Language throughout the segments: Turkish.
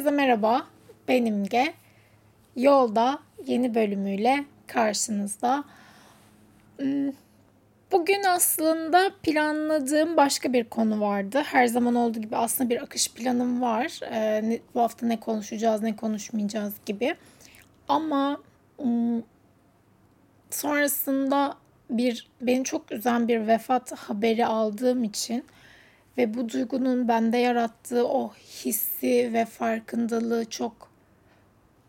Herkese merhaba. Benim Ge. Yolda yeni bölümüyle karşınızda. Hmm, bugün aslında planladığım başka bir konu vardı. Her zaman olduğu gibi aslında bir akış planım var. Ee, bu hafta ne konuşacağız, ne konuşmayacağız gibi. Ama hmm, sonrasında bir beni çok üzen bir vefat haberi aldığım için ve bu duygunun bende yarattığı o hissi ve farkındalığı çok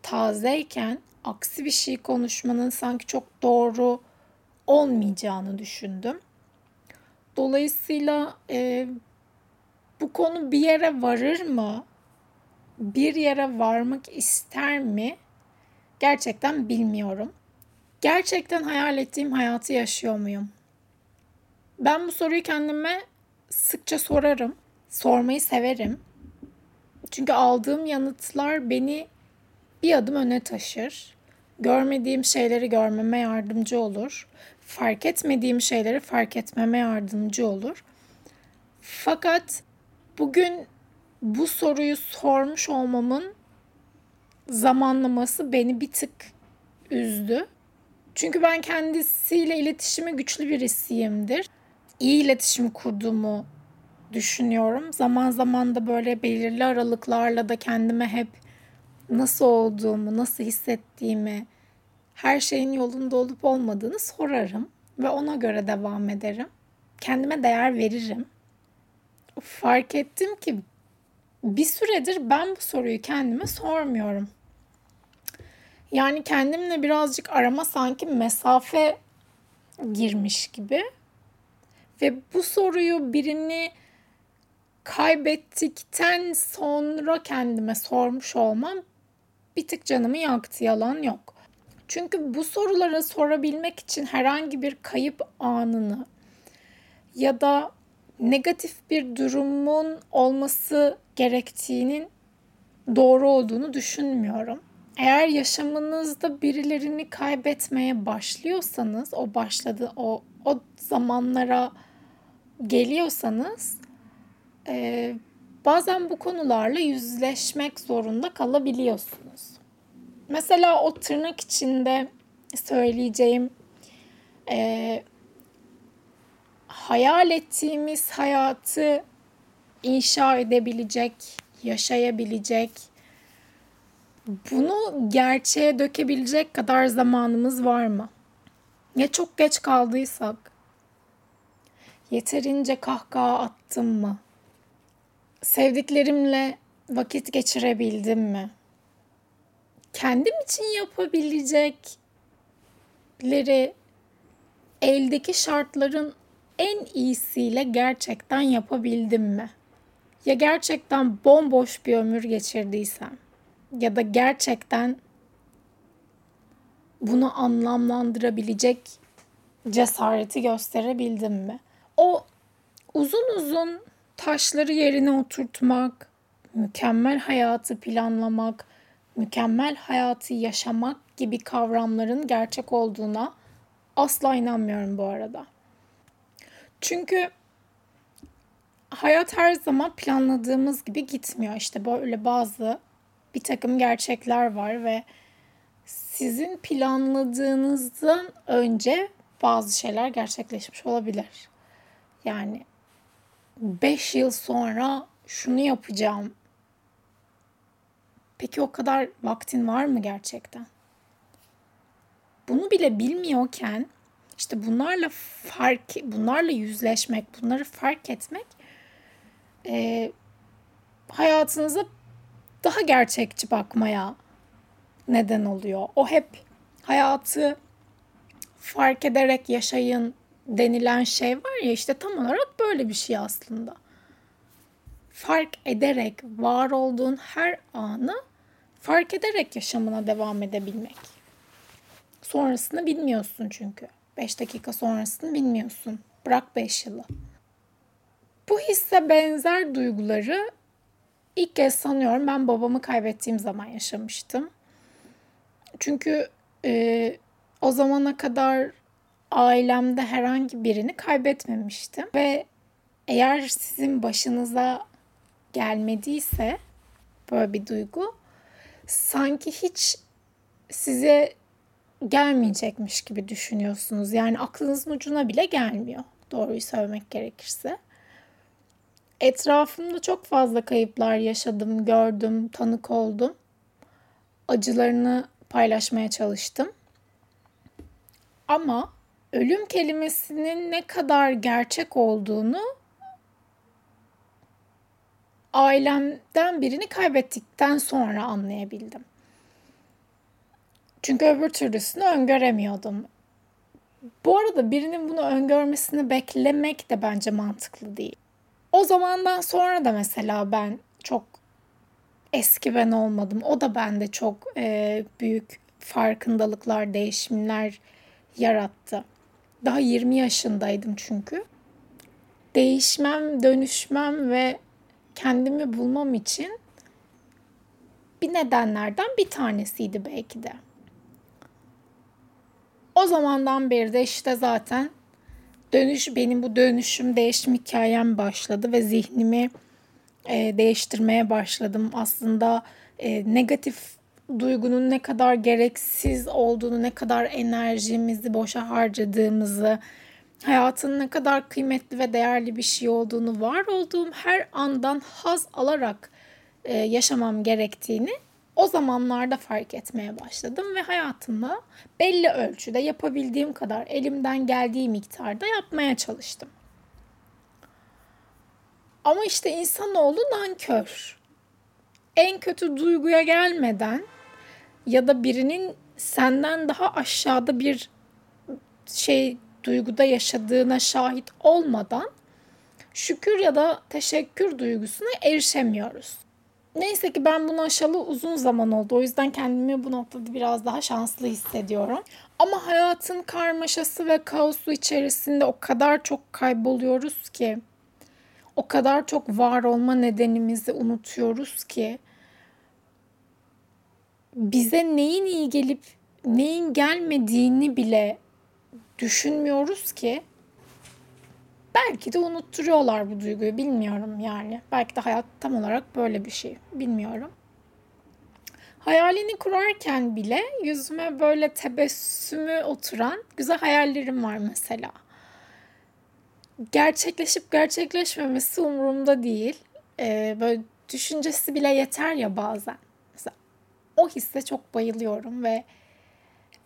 tazeyken aksi bir şey konuşmanın sanki çok doğru olmayacağını düşündüm. Dolayısıyla e, bu konu bir yere varır mı? Bir yere varmak ister mi? Gerçekten bilmiyorum. Gerçekten hayal ettiğim hayatı yaşıyor muyum? Ben bu soruyu kendime sıkça sorarım. Sormayı severim. Çünkü aldığım yanıtlar beni bir adım öne taşır. Görmediğim şeyleri görmeme yardımcı olur. Fark etmediğim şeyleri fark etmeme yardımcı olur. Fakat bugün bu soruyu sormuş olmamın zamanlaması beni bir tık üzdü. Çünkü ben kendisiyle iletişime güçlü birisiyimdir iyi iletişim kurduğumu düşünüyorum. Zaman zaman da böyle belirli aralıklarla da kendime hep nasıl olduğumu, nasıl hissettiğimi, her şeyin yolunda olup olmadığını sorarım ve ona göre devam ederim. Kendime değer veririm. Fark ettim ki bir süredir ben bu soruyu kendime sormuyorum. Yani kendimle birazcık arama sanki mesafe girmiş gibi. Ve bu soruyu birini kaybettikten sonra kendime sormuş olmam bir tık canımı yaktı yalan yok. Çünkü bu soruları sorabilmek için herhangi bir kayıp anını ya da negatif bir durumun olması gerektiğinin doğru olduğunu düşünmüyorum. Eğer yaşamınızda birilerini kaybetmeye başlıyorsanız o başladı o o zamanlara geliyorsanız e, bazen bu konularla yüzleşmek zorunda kalabiliyorsunuz. Mesela o tırnak içinde söyleyeceğim e, hayal ettiğimiz hayatı inşa edebilecek, yaşayabilecek, bunu gerçeğe dökebilecek kadar zamanımız var mı? Ya çok geç kaldıysak Yeterince kahkaha attım mı? Sevdiklerimle vakit geçirebildim mi? Kendim için yapabilecekleri eldeki şartların en iyisiyle gerçekten yapabildim mi? Ya gerçekten bomboş bir ömür geçirdiysem ya da gerçekten bunu anlamlandırabilecek cesareti gösterebildim mi? O uzun uzun taşları yerine oturtmak, mükemmel hayatı planlamak, mükemmel hayatı yaşamak gibi kavramların gerçek olduğuna asla inanmıyorum bu arada. Çünkü hayat her zaman planladığımız gibi gitmiyor. İşte böyle bazı bir takım gerçekler var ve sizin planladığınızdan önce bazı şeyler gerçekleşmiş olabilir. Yani 5 yıl sonra şunu yapacağım. Peki o kadar vaktin var mı gerçekten? Bunu bile bilmiyorken işte bunlarla fark, bunlarla yüzleşmek, bunları fark etmek e, hayatınıza daha gerçekçi bakmaya neden oluyor. O hep hayatı fark ederek yaşayın, denilen şey var ya işte tam olarak böyle bir şey aslında. Fark ederek var olduğun her anı fark ederek yaşamına devam edebilmek. Sonrasını bilmiyorsun çünkü. 5 dakika sonrasını bilmiyorsun. Bırak 5 yılı. Bu hisse benzer duyguları ilk kez sanıyorum ben babamı kaybettiğim zaman yaşamıştım. Çünkü e, o zamana kadar ailemde herhangi birini kaybetmemiştim ve eğer sizin başınıza gelmediyse böyle bir duygu. Sanki hiç size gelmeyecekmiş gibi düşünüyorsunuz. Yani aklınızın ucuna bile gelmiyor. Doğruyu söylemek gerekirse. Etrafımda çok fazla kayıplar yaşadım, gördüm, tanık oldum. Acılarını paylaşmaya çalıştım. Ama ölüm kelimesinin ne kadar gerçek olduğunu ailemden birini kaybettikten sonra anlayabildim. Çünkü öbür türlüsünü öngöremiyordum. Bu arada birinin bunu öngörmesini beklemek de bence mantıklı değil. O zamandan sonra da mesela ben çok eski ben olmadım. O da bende çok e, büyük farkındalıklar, değişimler yarattı. Daha 20 yaşındaydım çünkü. Değişmem, dönüşmem ve kendimi bulmam için bir nedenlerden bir tanesiydi belki de. O zamandan beri de işte zaten dönüş benim bu dönüşüm değişim hikayem başladı ve zihnimi e, değiştirmeye başladım. Aslında e, negatif duygunun ne kadar gereksiz olduğunu, ne kadar enerjimizi boşa harcadığımızı, hayatın ne kadar kıymetli ve değerli bir şey olduğunu, var olduğum her andan haz alarak e, yaşamam gerektiğini o zamanlarda fark etmeye başladım ve hayatımda belli ölçüde yapabildiğim kadar elimden geldiği miktarda yapmaya çalıştım. Ama işte insanoğlu nankör. En kötü duyguya gelmeden ya da birinin senden daha aşağıda bir şey duyguda yaşadığına şahit olmadan şükür ya da teşekkür duygusuna erişemiyoruz. Neyse ki ben bunu aşalı uzun zaman oldu. O yüzden kendimi bu noktada biraz daha şanslı hissediyorum. Ama hayatın karmaşası ve kaosu içerisinde o kadar çok kayboluyoruz ki o kadar çok var olma nedenimizi unutuyoruz ki bize neyin iyi gelip neyin gelmediğini bile düşünmüyoruz ki belki de unutturuyorlar bu duyguyu bilmiyorum yani. Belki de hayat tam olarak böyle bir şey bilmiyorum. Hayalini kurarken bile yüzüme böyle tebessümü oturan güzel hayallerim var mesela. Gerçekleşip gerçekleşmemesi umurumda değil. Ee, böyle düşüncesi bile yeter ya bazen. Mesela o hisse çok bayılıyorum ve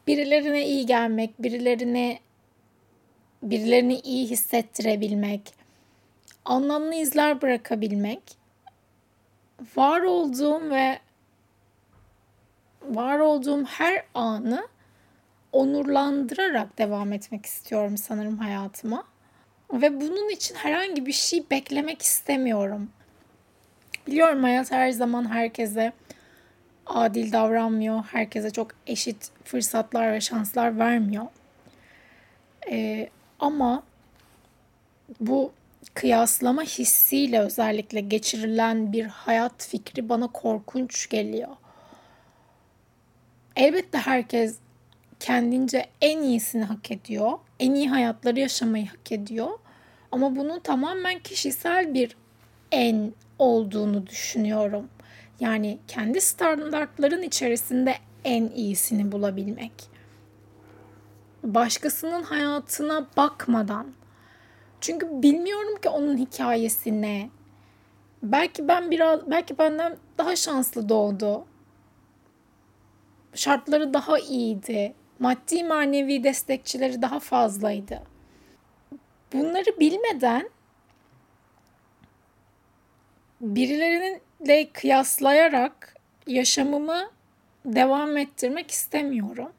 birilerine iyi gelmek, birilerine birilerini iyi hissettirebilmek, anlamlı izler bırakabilmek, var olduğum ve var olduğum her anı onurlandırarak devam etmek istiyorum sanırım hayatıma. Ve bunun için herhangi bir şey beklemek istemiyorum. Biliyorum hayat her zaman herkese adil davranmıyor. Herkese çok eşit fırsatlar ve şanslar vermiyor. Ee, ama bu kıyaslama hissiyle özellikle geçirilen bir hayat fikri bana korkunç geliyor. Elbette herkes kendince en iyisini hak ediyor. En iyi hayatları yaşamayı hak ediyor. Ama bunun tamamen kişisel bir en olduğunu düşünüyorum. Yani kendi standartların içerisinde en iyisini bulabilmek. Başkasının hayatına bakmadan. Çünkü bilmiyorum ki onun hikayesi ne. Belki ben biraz belki benden daha şanslı doğdu. Şartları daha iyiydi. Maddi manevi destekçileri daha fazlaydı. Bunları bilmeden birilerininle kıyaslayarak yaşamımı devam ettirmek istemiyorum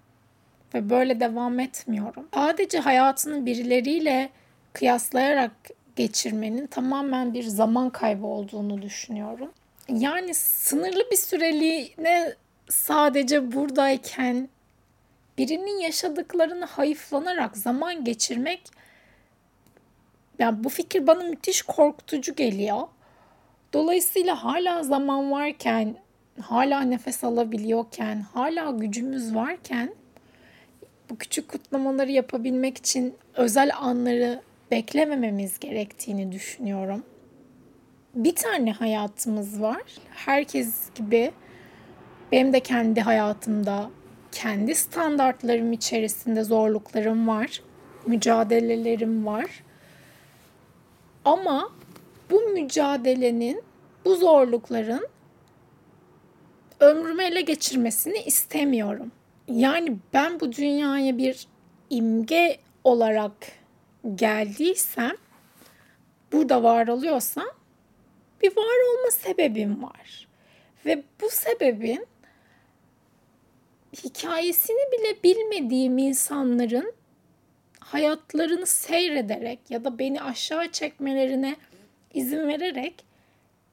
ve böyle devam etmiyorum. Sadece hayatını birileriyle kıyaslayarak geçirmenin tamamen bir zaman kaybı olduğunu düşünüyorum. Yani sınırlı bir süreliğine sadece buradayken birinin yaşadıklarını hayıflanarak zaman geçirmek yani bu fikir bana müthiş korkutucu geliyor. Dolayısıyla hala zaman varken, hala nefes alabiliyorken, hala gücümüz varken bu küçük kutlamaları yapabilmek için özel anları beklemememiz gerektiğini düşünüyorum. bir tane hayatımız var. Herkes gibi benim de kendi hayatımda kendi standartlarım içerisinde zorluklarım var. Mücadelelerim var. Ama bu mücadelenin, bu zorlukların ömrümü ele geçirmesini istemiyorum. Yani ben bu dünyaya bir imge olarak geldiysem, burada var oluyorsam bir var olma sebebim var. Ve bu sebebin hikayesini bile bilmediğim insanların hayatlarını seyrederek ya da beni aşağı çekmelerine izin vererek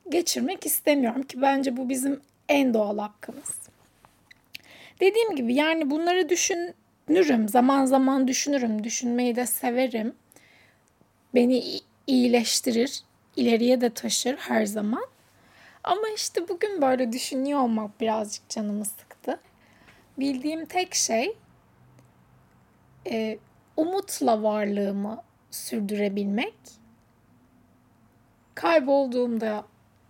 geçirmek istemiyorum ki bence bu bizim en doğal hakkımız. Dediğim gibi yani bunları düşünürüm. Zaman zaman düşünürüm. Düşünmeyi de severim. Beni iyileştirir. ileriye de taşır her zaman. Ama işte bugün böyle düşünüyor olmak birazcık canımı sıktı. Bildiğim tek şey e, umutla varlığımı sürdürebilmek. Kaybolduğumda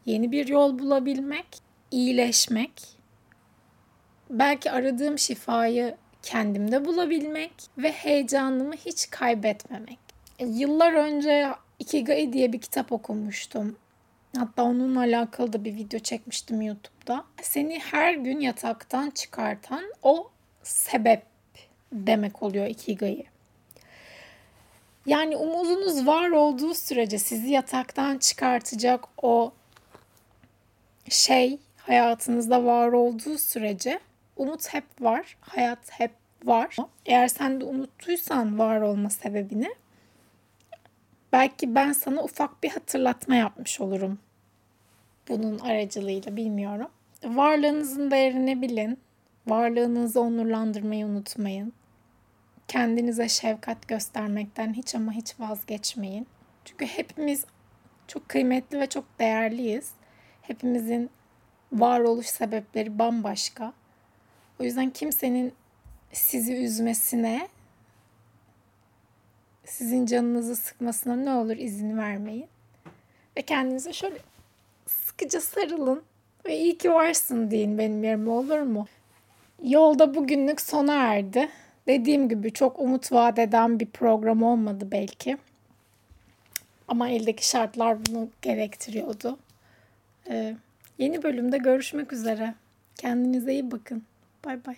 yeni bir yol bulabilmek, iyileşmek, belki aradığım şifayı kendimde bulabilmek ve heyecanımı hiç kaybetmemek. E, yıllar önce Ikigai diye bir kitap okumuştum. Hatta onunla alakalı da bir video çekmiştim YouTube'da. Seni her gün yataktan çıkartan o sebep demek oluyor Ikigai. Yani umudunuz var olduğu sürece sizi yataktan çıkartacak o şey hayatınızda var olduğu sürece umut hep var, hayat hep var. Eğer sen de unuttuysan var olma sebebini belki ben sana ufak bir hatırlatma yapmış olurum. Bunun aracılığıyla bilmiyorum. Varlığınızın değerini bilin. Varlığınızı onurlandırmayı unutmayın. Kendinize şefkat göstermekten hiç ama hiç vazgeçmeyin. Çünkü hepimiz çok kıymetli ve çok değerliyiz. Hepimizin varoluş sebepleri bambaşka. O yüzden kimsenin sizi üzmesine, sizin canınızı sıkmasına ne olur izin vermeyin. Ve kendinize şöyle sıkıca sarılın ve iyi ki varsın deyin benim yerime olur mu? Yolda bugünlük sona erdi. Dediğim gibi çok umut vaat eden bir program olmadı belki. Ama eldeki şartlar bunu gerektiriyordu. Ee, yeni bölümde görüşmek üzere. Kendinize iyi bakın. Bay bay.